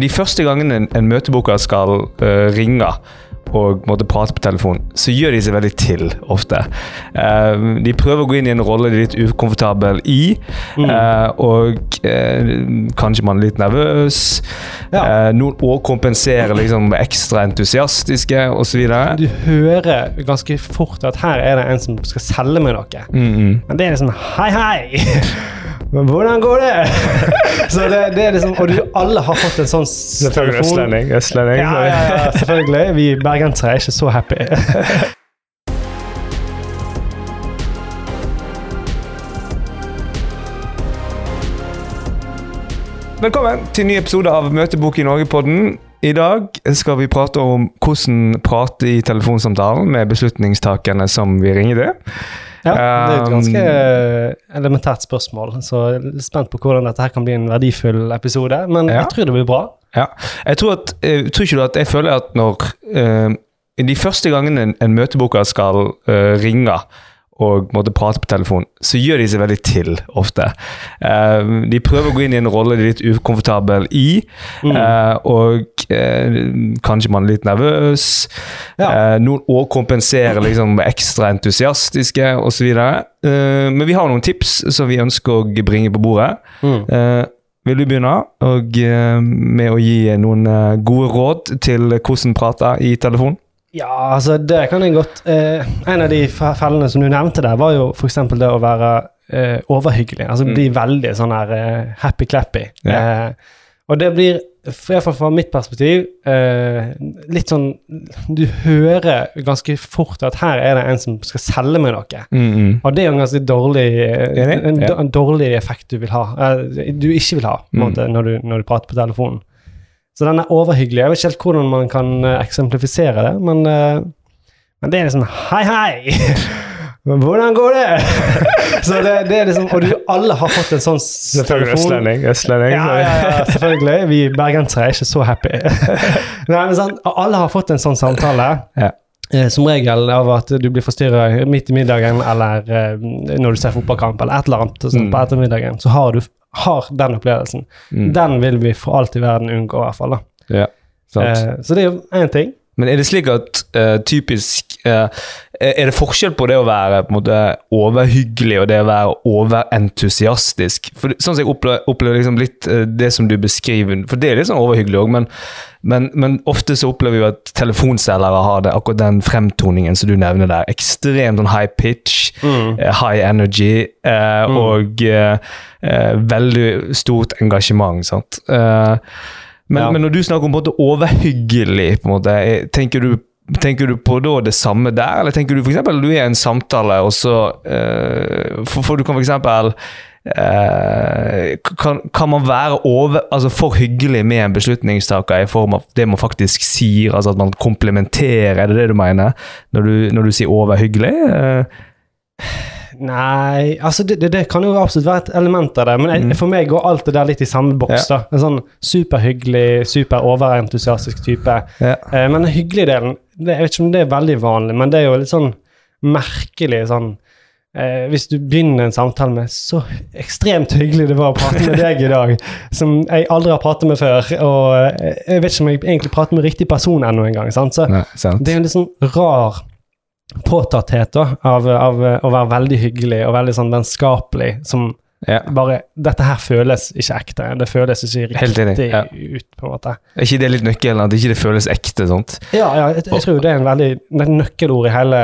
de første gangene en, en møtebooker skal uh, ringe og måtte prate på telefon, så gjør de seg veldig til ofte. Uh, de prøver å gå inn i en rolle de er litt ukomfortabel i, mm. uh, og uh, kanskje man er litt nervøs. Ja. noen kompenserer liksom ekstra entusiastiske osv. Du hører ganske fort at her er det en som skal selge meg noe. Mm -hmm. Men det er liksom hei, hei! Men hvordan går det? så det, det er liksom, Og du, alle har fått en sånn Selvfølgelig østlending. østlending. Ja, ja, ja, selvfølgelig. Vi bergensere er ikke så happy. Velkommen til en ny episode av Møtebok i Norge-podden. I dag skal vi prate om hvordan prate i telefonsamtalen med beslutningstakerne som vi ringer til. Ja, det er et ganske um, elementært spørsmål, så jeg er spent på hvordan dette her kan bli en verdifull episode. Men ja. jeg tror det blir bra. Ja. Jeg tror, at, jeg tror ikke du at jeg føler at når uh, De første gangene en, en møtebooker skal uh, ringe og måtte prate på telefon, så gjør de seg veldig til ofte. Uh, de prøver å gå inn i en rolle de er litt ukomfortabel i, mm. uh, og uh, kanskje man er litt nervøs. Ja. noen overkompenserer kompenserer liksom ekstra entusiastiske osv. Uh, men vi har noen tips som vi ønsker å bringe på bordet. Mm. vil du begynne og, med å gi noen gode råd til hvordan prate i telefon? Ja, altså det kan jeg godt eh, En av de fellene som du nevnte der, var jo f.eks. det å være eh, overhyggelig. Altså mm. bli veldig sånn her eh, happy-clappy. Ja. Eh, og det blir, iallfall fra mitt perspektiv, eh, litt sånn Du hører ganske fort at her er det en som skal selge meg noe. Mm, -hmm. Og det er jo en ganske dårlig en, en, en, dårlig effekt du vil ha. Eh, du ikke vil ha, på en måte, mm. når du, når du prater på telefonen. Så den er overhyggelig. Jeg vet ikke helt hvordan man kan uh, eksemplifisere det, men, uh, men det er liksom Hei, hei! Men Hvordan går det? så det, det, er liksom, Og du, alle har fått en sånn telefon. Østlending. østlending. Ja, ja, ja, selvfølgelig. Vi bergensere er ikke så happy. Nei, men sånn, Alle har fått en sånn samtale. Ja. Eh, som regel av at du blir forstyrra midt i middagen eller eh, når du ser fotballkamp eller et eller annet sånn, mm. på ettermiddagen, så har du har den opplevelsen. Mm. Den vil vi for alt i verden unngå, i hvert fall. da. Ja, eh, så det er jo én ting. Men er det slik at uh, typisk uh, Er det forskjell på det å være på en måte overhyggelig og det å være overentusiastisk? For Sånn som jeg opplever, opplever liksom litt uh, det som du beskriver, for det er litt sånn overhyggelig òg, men, men, men, ofte så opplever vi at telefonselgere har det, akkurat den fremtoningen som du nevner der. Ekstremt sånn high pitch, mm. high energy mm. og veldig stort engasjement. sant? Uh, men, ja. men, når du snakker om på en måte overhyggelig, på en måte, tenker du, tenker du på da det samme der, eller tenker du f.eks. du er i en samtale, og så uh, for, for, du kan f.eks. Uh, kan, kan, man være over, altså for hyggelig med en beslutningstaker i form av det man faktisk sier, altså at man komplementerer, er det det du mener når du, når du sier overhyggelig? Uh, Nei altså det, det, det, kan jo absolutt være et element av det, men jeg, mm. for meg går alt det der litt i samme boks. Ja. da En sånn superhyggelig, super overentusiastisk type. Ja. Eh, men den hyggelige delen det, Jeg vet ikke om det er veldig vanlig, men det er jo litt sånn merkelig sånn eh, Hvis du begynner en samtale med 'så ekstremt hyggelig det var å prate med deg i dag', som jeg aldri har pratet med før, og eh, jeg vet ikke om jeg egentlig prater med riktig person ennå engang, sant? så Nei, det er en litt sånn rar påtatthet da, av, av, å være veldig hyggelig og veldig sånn vennskapelig som ja. bare Dette her føles ikke ekte. Det føles ikke riktig ja. ut, på en måte. Er ikke det litt nøkkelen? At ikke det føles ekte? sånt? Ja, ja jeg, jeg, tror det er en veldig nøkkelord i hele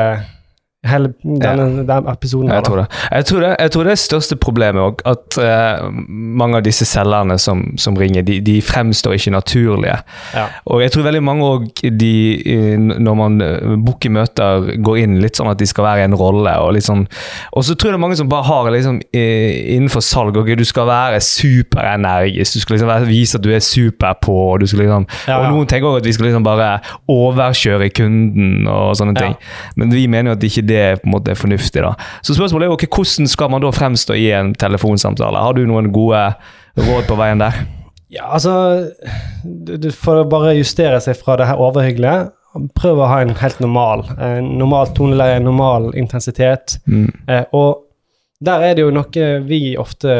hele denne, ja. episoden. Jeg tror, det. Jeg, tror det, jeg tror det er største problemet òg, at uh, mange av disse selgerne som, som ringer, de, de, fremstår ikke naturlige. Ja. Og jeg tror veldig mange òg, når man eh, booker møter, går inn litt sånn at de skal være i en rolle. Og sånn, så tror jeg det er mange som bare har liksom, innenfor salg okay, du skal være superenergisk, du skal liksom vise at du er super på, og, du skal liksom, ja, og noen tenker òg at vi skal liksom bare overkjøre kunden og sånne ting. Men vi mener jo at det ikke det er på en måte fornuftig. da. Så spørsmålet er jo okay, hvordan skal man da fremstå i en telefonsamtale? Har du noen gode råd på veien der? Ja, altså For å bare justere seg fra det her overhyggelige, prøv å ha en helt normal en normal toneleie, normal intensitet. Mm. Eh, og der er det jo noe vi ofte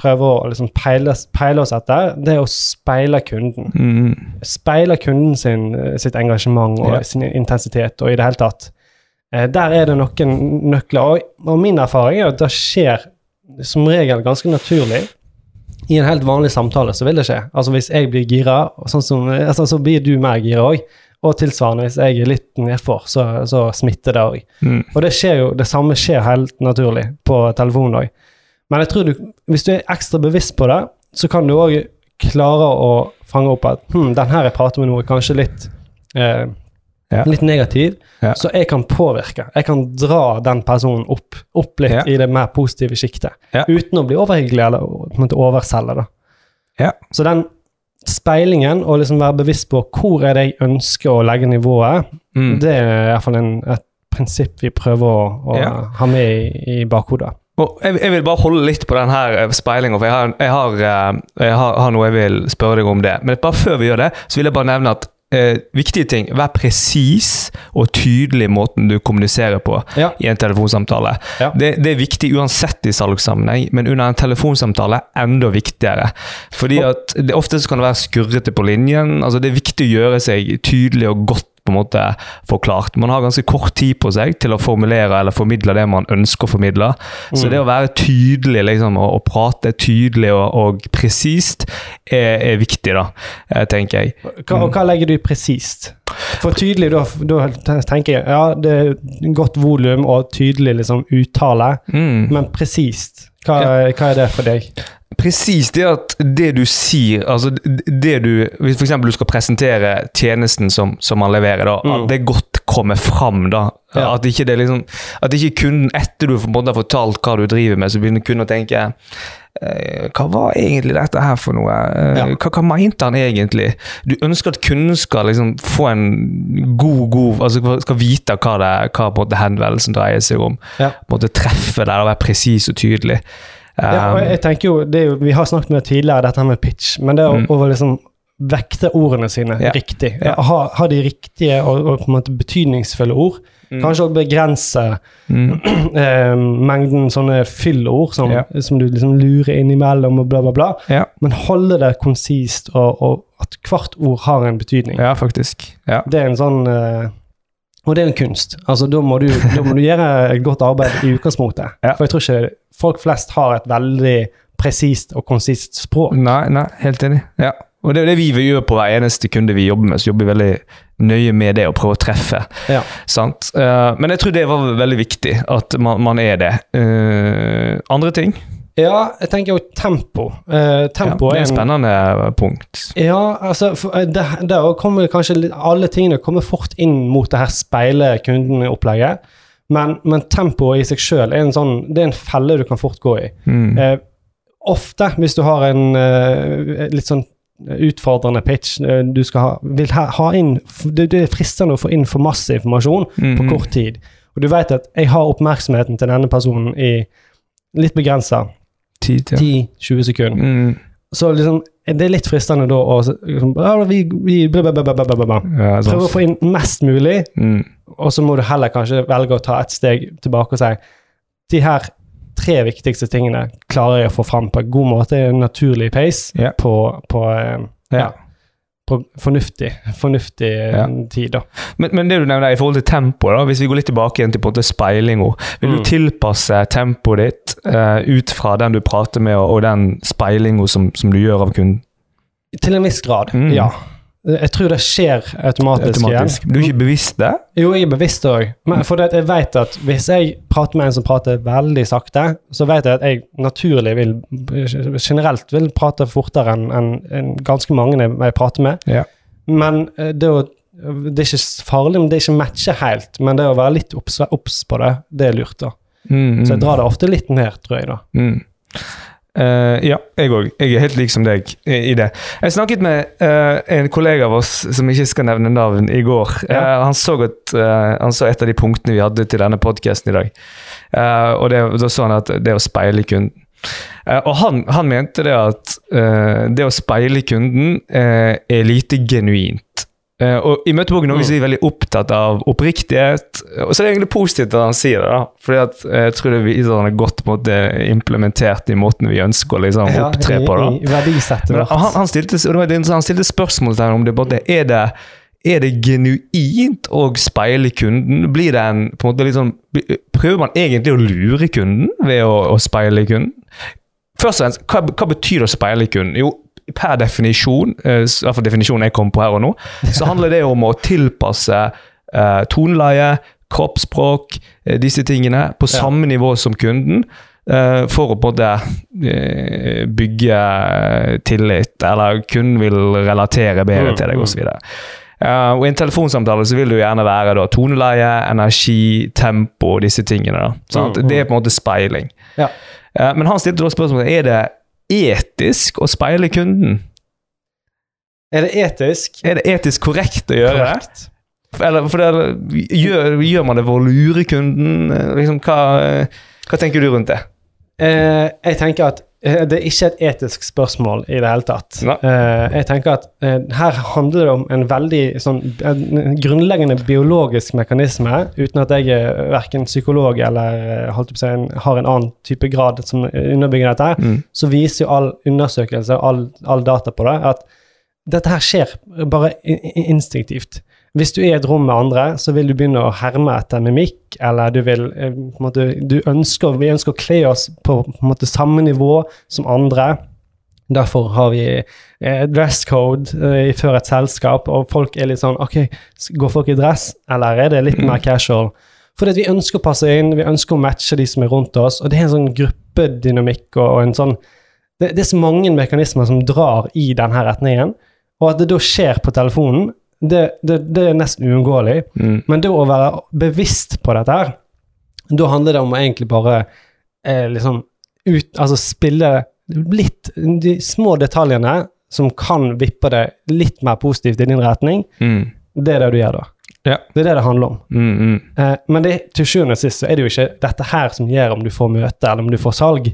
prøver å liksom peile, peile oss etter, det er å speile kunden. Mm. Speile kunden sin, sitt engasjement og yeah. sin intensitet, og i det hele tatt. Eh, der er det noen nøkler. Og, og min erfaring er at det skjer som regel ganske naturlig. I en helt vanlig samtale så vil det skje. Altså Hvis jeg blir gira, sånn som, altså, så blir du mer gira òg. Og tilsvarende, hvis jeg er litt nedfor, så, så smitter det òg. Mm. Og det skjer jo, det samme skjer helt naturlig på telefonen òg. Men jeg tror du, hvis du er ekstra bevisst på det, så kan du òg klare å fange opp at hm, den her jeg prater med nå, er kanskje litt eh, Ja. Litt negativ, Ja. så jeg kan påvirke. Jeg kan dra den personen opp, opp litt Ja. i det mer positive sjiktet. Uten å bli overhyggelig eller på en måte overselge. da. Ja. Så den speilingen, og liksom være bevisst på hvor er det jeg ønsker å legge nivået, Mm. det er i hvert fall en, et prinsipp vi prøver å, å ha med i, i bakhodet. Og jeg, jeg vil bare holde litt på den her speilinga, for jeg, har, jeg, har, eh, jeg har, har noe jeg vil spørre deg om det. Men bare før vi gjør det, så vil jeg bare nevne at eh, viktige ting Vær presis og tydelig i måten du kommuniserer på Ja. i en telefonsamtale. Ja. Det, det er viktig uansett i salgssammenheng, men under en telefonsamtale enda viktigere. Fordi at det, Ofte kan det være skurrete på linjen. altså Det er viktig å gjøre seg tydelig og godt på en måte forklart. Man har ganske kort tid på seg til å formulere eller formidle det man ønsker å formidle. Så Mm. det å være tydelig liksom, og, og prate tydelig og, og presist er, er viktig, da, eh, tenker jeg. Hva, og hva legger du i presist? For tydelig, da, da tenker jeg ja, det er godt volum og tydelig liksom, uttale, Mm. men presist, hva, hva er det for deg? Presis det at det du sier, altså det du Hvis f.eks. du skal presentere tjenesten som, som man leverer, da, Mm. at det godt kommer fram. da. Ja. At ikke det liksom, at ikke kunden, etter du har fortalt hva du driver med, så begynner kunden å tenke Hva var egentlig dette her for noe? Eh, Ja. hva, hva mente han egentlig? Du ønsker at kunden skal liksom få en god, god altså skal vite hva, det, hva på en måte henvendelsen dreier seg om. Ja. Treffe der og være presis og tydelig. Ja, og Um, jeg tenker jo, det jo, Vi har snakket med tidligere, dette her med pitch, men det å, Mm. å liksom vekte ordene sine Ja. riktig, ha, ha de riktige og, og betydningsfulle ord, Mm. kanskje også begrense mm. eh, mengden sånne fyllord som, Ja. som du liksom lurer innimellom og bla, bla, bla. Ja. Men holde det konsist, og, og at hvert ord har en betydning. Ja, faktisk. Ja. Det er en sånn eh, Og det er en kunst. Altså, da må, du, da må du gjøre et godt arbeid i utgangspunktet. Ja. For jeg tror ikke folk flest har et veldig presist og konsist språk. Nei, nei, helt enig. Ja. Og det er det vi vil gjøre på hver eneste kunde vi jobber med. Så jobber vi veldig nøye med det å prøve å treffe. Ja. Sant? Eh, men jeg tror det var veldig viktig, at man, man er det. Uh, andre ting? Ja, jeg tenker jo tempo. Eh, Ja, det er et en spennende punkt. Ja, altså det, det kommer kanskje Alle tingene kommer fort inn mot det her speile kunden-opplegget. Men, men tempoet i seg sjøl er sånn er en felle du kan fort gå i. Mm. Ofte, hvis du har en litt sånn utfordrende pitch, eh, du skal ha, vil ha, ha inn det, det er fristende å få inn for masse informasjon Mm, på mm. kort tid. Og du vet at jeg har oppmerksomheten til denne personen i litt begrensa 10-20 sekunder. Mm. Så liksom, det er litt fristende da å liksom, vi, vi, ja Prøve å få inn mest mulig, Mm. og så må du heller kanskje velge å ta et steg tilbake og si de her tre viktigste tingene klarer jeg å få fram på en god måte, en naturlig pace, yeah. på, på, eh, yeah. ja, på fornuftig, fornuftig eh, Ja. tid. da. Men, men det du nevner i forhold til tempo, da, hvis vi går litt tilbake igjen til på en måte speilinga, vil du Mm. tilpasse tempoet ditt uh, ut fra den du prater med, og, og den speilinga som, som du gjør av kunden? Til en viss grad, Mm. ja. Jeg tror det skjer automatisk, Automatisk. igjen. Du er ikke bevisst det? Jo, jeg er bevisst òg. For jeg vet at hvis jeg prater med en som prater veldig sakte, så vet jeg at jeg naturlig vil generelt vil prate fortere enn en, en ganske mange jeg, prater med. Ja. Men eh, det, å, det er ikke farlig, men det er ikke matcher helt. Men det å være litt obs på det, det er lurt. da. Mm, Så jeg mm. drar det ofte litt ned, tror jeg. da. Mm. Eh, ja, jeg òg. Jeg er helt lik som deg i, det. Jeg snakket med uh, en kollega av oss som ikke skal nevne navn, i går. Ja. Uh, han, så eh, han så et av de punktene vi hadde til denne podkasten i dag. Og det, da så han at det å speile kunden. Og han, han mente det at det å speile kunden er lite genuint. Eh, og I møteboken er vi veldig opptatt av oppriktighet, og så er det egentlig positivt at han sier det. da, fordi at eh, jeg tror det viser at han er godt måte, implementert i måten vi ønsker å liksom, opptre på. da. I, i Men han, han, stilte, og det var han stilte spørsmål om det både er det er det genuint å speile kunden? Blir det en, på en måte sånn, Prøver man egentlig å lure kunden ved å, å speile kunden? Først og fremst, hva, hva betyr det å speile kunden? Jo, per definisjon, eh, i hvert fall definisjonen jeg kom på her og nå, så handler det om å tilpasse uh, toneleie, kroppsspråk, eh, disse tingene, på Ja. samme nivå som kunden. Uh, for å både uh, bygge tillit, eller kunden vil relatere bedre Mm, til deg, mm. osv. Uh, og I en telefonsamtale så vil det jo gjerne være da, toneleie, energi, tempo og disse tingene. da. Mm, mm. Det er på en måte speiling. Ja. Uh, men han stilte da spørsmålet er det etisk å speile kunden. Er det etisk? Er det etisk korrekt å gjøre Korrekt. det? Eller, for det, gjør, gjør man det for å lure kunden? Liksom, hva, hva tenker du rundt det? Eh, jeg tenker at det er ikke et etisk spørsmål i det hele tatt. Nei. Eh, jeg tenker at eh, her handler det om en veldig sånn en grunnleggende biologisk mekanisme, uten at jeg er verken psykolog eller eh, å har en annen type grad som underbygger dette, Mm. så viser jo all undersøkelse all, all data på det at dette her skjer bare instinktivt. Hvis du er i et rom med andre, så vil du begynne å herme etter mimikk, eller du vil eh, måte, du ønsker, Vi ønsker å kle oss på, på måte, samme nivå som andre. Derfor har vi eh, dress code eh, før et selskap, og folk er litt sånn Ok, går folk i dress, eller er det litt mer casual? Fordi vi ønsker å passe inn, vi ønsker å matche de som er rundt oss, og det er en sånn gruppedynamikk og, og en sånn det, det er så mange mekanismer som drar i denne retningen, og at det da skjer på telefonen, det, det, det er nesten uunngåelig. Mm. Men det å være bevisst på dette her, da handler det om å egentlig bare eh, liksom ut, altså spille litt de små detaljene som kan vippe det litt mer positivt i din retning. Mm. Det er det du gjør da. Ja. Det er det det handler om. Mm, mm. Eh, men det, til sjuende og sist så er det jo ikke dette her som gjør om du får møte eller om du får salg,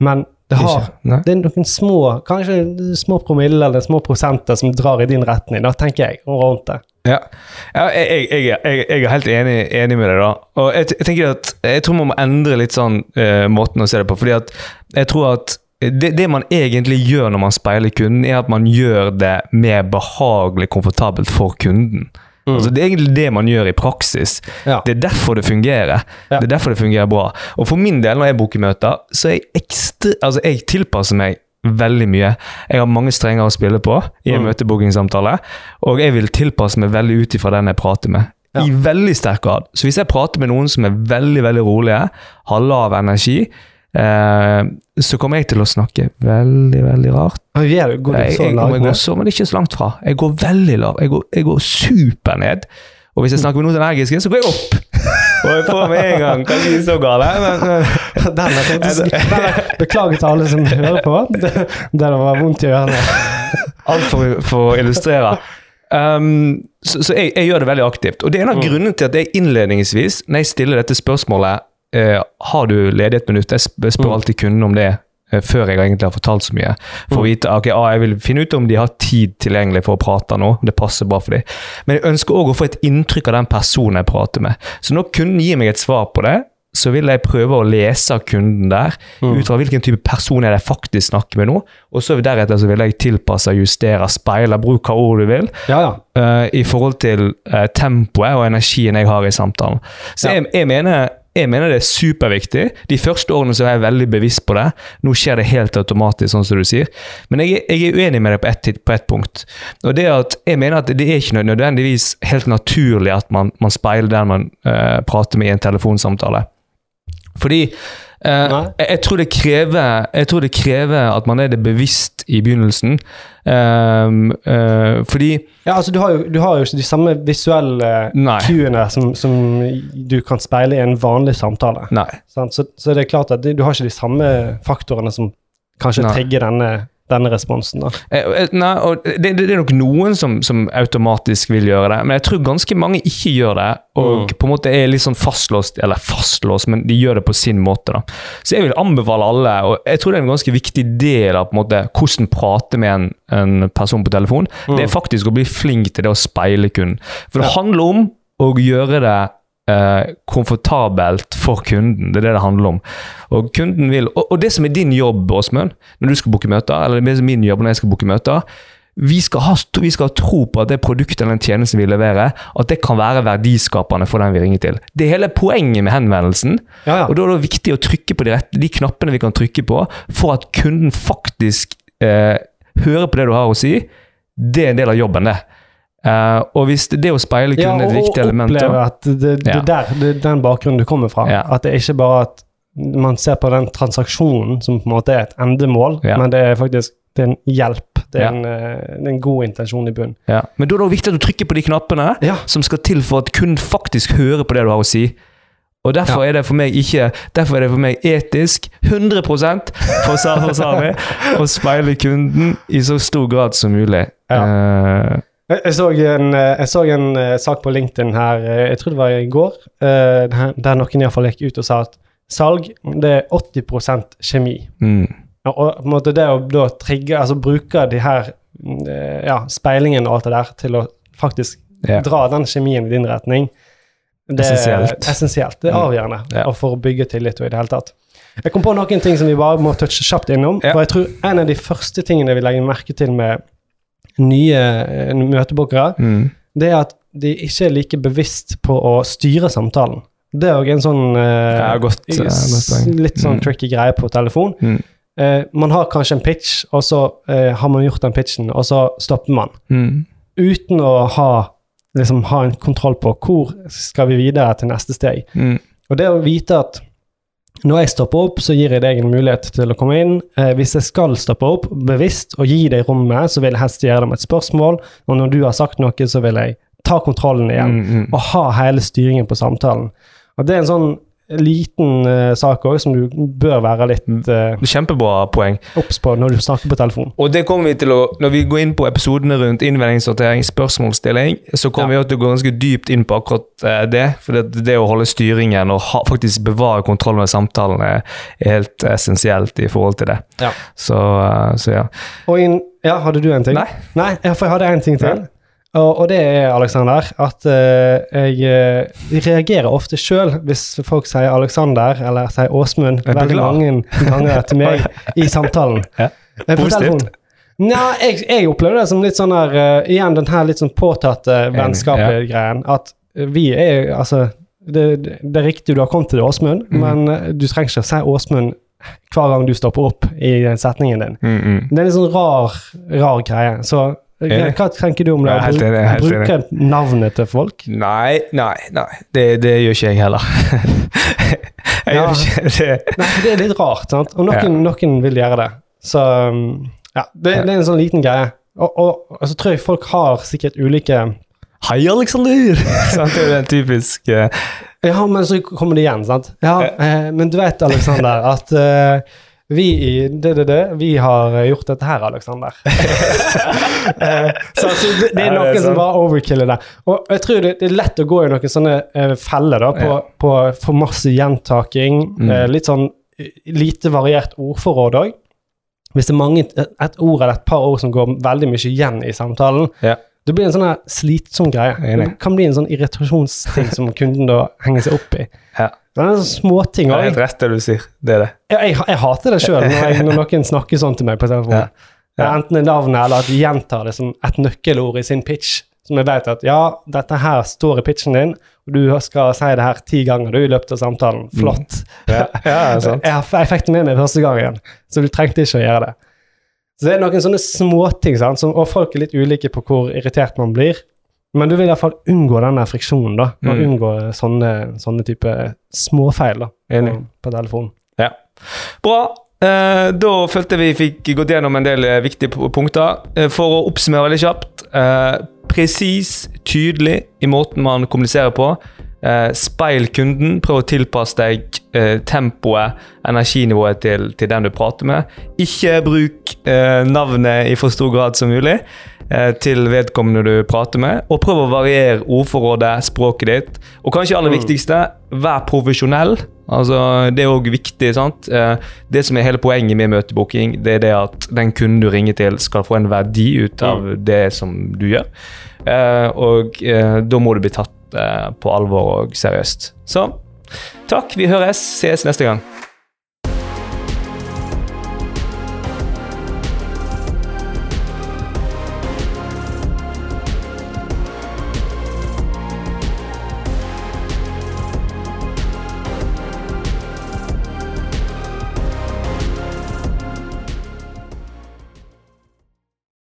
men det har det er noen små, kanskje små promille eller små prosenter som drar i din retning, da tenker jeg, rundt det. Ja, ja jeg, jeg, jeg, jeg, er helt enig, enig med deg, da. Og jeg tenker at jeg tror man må endre litt sånn uh, måten å se det på. fordi at jeg tror at det, det man egentlig gjør når man speiler kunden, er at man gjør det mer behagelig komfortabelt for kunden. Mm. Altså, det er egentlig det man gjør i praksis. Ja. Det er derfor det fungerer. Ja. Det er derfor det fungerer bra. Og for min del, når jeg booker møter, så er jeg ekstra Altså, jeg tilpasser meg veldig mye. Jeg har mange strenger å spille på i en Mm. møtebookingsamtale, og jeg vil tilpasse meg veldig ut ifra den jeg prater med. Ja. I veldig sterk grad. Så hvis jeg prater med noen som er veldig, veldig rolige, har lav energi, så kommer jeg til å snakke veldig, veldig rart. Er, går du Jeg, så jeg, langt jeg går så, men ikke så langt fra. Jeg går veldig lav. Jeg går, jeg går super ned. Og hvis jeg snakker med noen er energiske, så går jeg opp. Og jeg får med en gang. Kan ikke så gale, men, men Den er faktisk, er, beklager til alle som hører på. Det, det var vondt i ørene. alt for, for å illustrere. Um, så så jeg, jeg gjør det veldig aktivt. Og det er en av Mm. grunnene til at jeg innledningsvis, når jeg stiller dette spørsmålet eh, Har du ledig et minutt? Jeg sp- spør Mm. alltid kunden om det eh, før jeg egentlig har fortalt så mye. For å Mm. vite ok, ah, Jeg vil finne ut om de har tid tilgjengelig for å prate nå. Det passer bra for dem. Men jeg ønsker òg å få et inntrykk av den personen jeg prater med. Så når kunden gir meg et svar på det, så vil jeg prøve å lese kunden der, Mm. ut fra hvilken type person er det jeg faktisk snakker med nå. Og så deretter så vil jeg tilpasse, justere, speile, bruke hva ord du vil, Ja, ja. Uh, i forhold til uh, tempoet og energien jeg har i samtalen. Så Ja. jeg, jeg, mener, jeg mener det er superviktig. De første årene så er jeg veldig bevisst på det. Nå skjer det helt automatisk, sånn som du sier. Men jeg, jeg er uenig med deg på ett et punkt. Og det at Jeg mener at det er ikke nødvendigvis helt naturlig at man, man speiler den man uh, prater med i en telefonsamtale. Fordi eh, jeg, tror det krever, jeg tror det krever at man er det bevisst i begynnelsen. Um, uh, fordi ja altså, du har, jo, du har jo ikke de samme visuelle Nei. cuene som, som du kan speile i en vanlig samtale. Så, så det er klart at du har ikke de samme faktorene som kanskje trigger denne denne responsen. da. Eh, eh, Nei, og det, det er nok noen som, som automatisk vil gjøre det, men jeg tror ganske mange ikke gjør det, og Mm. på en måte er litt sånn fastlåst, eller fastlåst, men de gjør det på sin måte. da. Så jeg vil anbefale alle, og jeg tror det er en ganske viktig del av på en måte hvordan prate med en, en person på telefon, det er faktisk å bli flink til det å speile kunden. For det Mm. Ja. handler om å gjøre det eh, komfortabelt for kunden. Det er det det handler om. Og kunden vil, og, og det som er din jobb, Åsmund, når du skal booke møter, eller det som er min jobb når jeg skal booke møter, vi skal, ha, vi skal ha tro på at det produktet eller den tjenesten vi leverer, at det kan være verdiskapende for den vi ringer til. Det er hele poenget med henvendelsen. Ja, ja. Og da er det viktig å trykke på de, rette, de knappene vi kan trykke på, for at kunden faktisk eh, hører på det du har å si. Det er en del av jobben, det. Eh, og hvis det, det å speile Ja, kunden er et viktig element Ja, og oppleve at det, det, Ja. der, det er den bakgrunnen du kommer fra. Ja. At det er ikke bare at man ser på den transaksjonen som på en måte er et endemål, Ja. men det er faktisk det er en hjelp. Det er, Ja. en, eh, det er en god intensjon i bunnen. Ja. Men da er det også viktig at du trykker på de knappene Ja. som skal til for at kunden faktisk hører på det du har å si. Og Derfor Ja. er det for meg ikke Derfor er det for meg etisk 100 for Sa- for Sami å speile kunden i så stor grad som mulig. Ja. Jeg, jeg så en, eh, jeg så en eh, sak på LinkedIn her, eh, jeg tror det var i går, der, noen iallfall gikk ut og sa at salg det er 80 kjemi. mm, Og på en måte det å da trigge, altså bruke de her eh, ja, speilingen og alt det der til å faktisk Ja. dra den kjemien i din retning, det Essensielt. er essensielt. Det er Mm. avgjørende Ja. og for å bygge tillit og i det hele tatt. Jeg kom på noen ting som vi bare må touche kjapt innom. Ja. For jeg tror en av de første tingene vi legger merke til med nye eh, møtebookere, mm, det er at de ikke er like bevisst på å styre samtalen. Det er òg en sånn eh, godt, litt sånn Mm. tricky greie på telefon. mm, Eh, man har kanskje en pitch, og så eh, har man gjort den pitchen, og så stopper man. mm, Uten å ha, liksom, ha en kontroll på hvor skal vi videre til neste steg. mm, Og det å vite at når jeg stopper opp, så gir jeg deg en mulighet til å komme inn. Eh, hvis jeg skal stoppe opp bevisst og gi deg rommet, så vil jeg helst gjøre det med et spørsmål. Og når du har sagt noe, så vil jeg ta kontrollen igjen mm, mm. og ha hele styringen på samtalen. Og det er en sånn liten uh, sak òg som du bør være litt uh, Kjempebra poeng. obs på når du snakker på telefon. Og det kommer vi til å, Når vi går inn på episodene rundt innvendingssortering, spørsmålsstilling, så kommer vi til å gå ganske dypt inn på akkurat uh, det. For det, det å holde styringen og ha, faktisk bevare kontrollen med samtalen er helt essensielt i forhold til det. Ja. Så, så ja. Og inn, ja, hadde du en ting? Nei. Nei, for jeg hadde en ting til. Nei. Og, og det er, Alexander, at uh, jeg reagerer ofte sjøl hvis folk sier Alexander eller sier Åsmund veldig mange ganger til meg i samtalen. Ja. Eh, Positivt. Nei, jeg, jeg opplever det som litt sånn der uh, Igjen den her litt sånn påtatte vennskapelige greien. At vi er altså det, det er riktig du har kommet til det, Åsmund, mm. men du trenger ikke å si Åsmund hver gang du stopper opp i setningen din. Mm, mm. Det er en litt sånn rar, rar greie. Så. Hva tenker du om det? Ja, enig, helt Bruke navnet til folk? Nei, nei, nei. Det, det gjør ikke jeg heller. jeg Ja. gjør ikke det. Nei, det er litt rart, sant? Og noen, noen vil gjøre det. Så um, ja, det, det er en sånn liten greie. Og, og, og så tror jeg folk har sikkert ulike Hei, Alexander! Sant, det er den typisk eh, Ja, men så kommer det igjen, sant? Ja, eh, men du vet, Alexander, at eh, vi i DDD, vi har gjort dette her, Alexander. eh, så altså, det, det er Ja, det er noen som bare overkiller det. Og jeg tror det, det er lett å gå i noen sånne eh, feller, da, på, Ja. på for masse gjentaking. Mm. Eh, litt sånn eh, lite variert ordforråd òg. Hvis det er mange, et ord eller et par ord som går veldig mye igjen i samtalen, Ja. Det blir en sånn slitsom greie. Det kan bli en sånn irritasjonsting som kunden da henger seg opp i. Ja. Det er sånne småting Det er helt rett det du sier. Det er det. Jeg, jeg, jeg hater det sjøl når, når noen snakker sånn til meg på telefonen. Ja. Ja. Enten er navnet eller at de gjentar det som et nøkkelord i sin pitch. Som jeg vet at ja, dette her står i pitchen din, og du skal si det her ti ganger du i løpet av samtalen. Flott. Ja, ja sant. Jeg, jeg fikk det med meg første gangen, så du trengte ikke å gjøre det. Så det er noen sånne småting, og folk er litt ulike på hvor irritert man blir. Men du vil iallfall unngå denne friksjonen, da. Og Mm. unngå sånne, sånne type småfeil da, på, på telefonen. Ja. Bra. Eh, da følte vi fikk gått gjennom en del eh, viktige punkter. Eh, for å oppsummere veldig kjapt. Eh, Presis, tydelig i måten man kommuniserer på. Eh, speil kunden. Prøv å tilpasse deg eh, tempoet, energinivået til, til, den du prater med. Ikke bruk eh, navnet i for stor grad som mulig eh, til vedkommende du prater med. Og prøv å variere ordforrådet, språket ditt. Og kanskje aller mm. viktigste, vær profesjonell. Altså, det er òg viktig. sant? Eh, det som er hele poenget med møtebooking, det er det at den kunden du ringer til, skal få en verdi ut av mm. det som du gjør. Eh, og da må du bli tatt på alvor og seriøst. Så takk, vi høres. Ses neste gang.